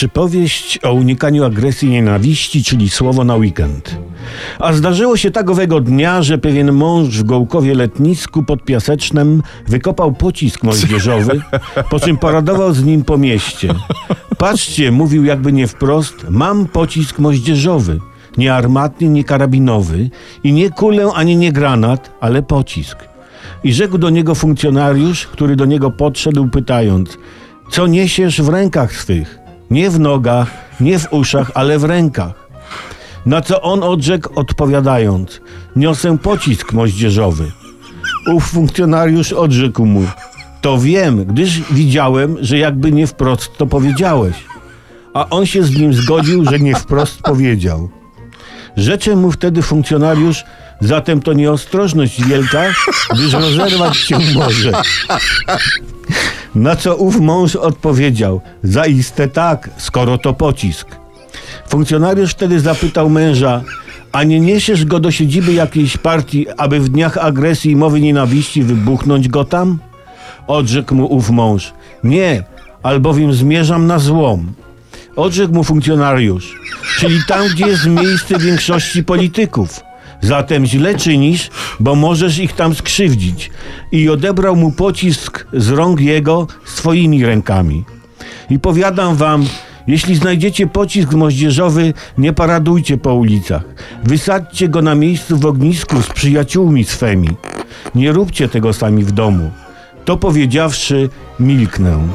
Przypowieść o unikaniu agresji i nienawiści, czyli słowo na weekend. A zdarzyło się tak owego dnia, że pewien mąż w Gołkowie Letnisku pod Piasecznem wykopał pocisk moździerzowy, po czym paradował z nim po mieście. Patrzcie, mówił jakby nie wprost, mam pocisk moździerzowy. Nie armatny, nie karabinowy i nie kulę ani nie granat, ale pocisk. I rzekł do niego funkcjonariusz, który do niego podszedł, pytając: Co niesiesz w rękach swych? Nie w nogach, nie w uszach, ale w rękach. Na co on odrzekł, odpowiadając: Niosę pocisk moździerzowy. Ów funkcjonariusz odrzekł mu: To wiem, gdyż widziałem, że jakby nie wprost to powiedziałeś. A on się z nim zgodził, że nie wprost powiedział. Rzecze mu wtedy funkcjonariusz, zatem to nieostrożność wielka, gdyż rozerwać się może. Na co ów mąż odpowiedział, zaiste tak, skoro to pocisk. Funkcjonariusz wtedy zapytał męża, a nie niesiesz go do siedziby jakiejś partii, aby w dniach agresji i mowy nienawiści wybuchnąć go tam? Odrzekł mu ów mąż, nie, albowiem zmierzam na złom. Odrzekł mu funkcjonariusz, czyli tam, gdzie jest miejsce większości polityków. Zatem źle czynisz, bo możesz ich tam skrzywdzić. I odebrał mu pocisk z rąk jego swoimi rękami. I powiadam wam, jeśli znajdziecie pocisk moździerzowy, nie paradujcie po ulicach. Wysadźcie go na miejscu w ognisku z przyjaciółmi swemi. Nie róbcie tego sami w domu. To powiedziawszy, milknę.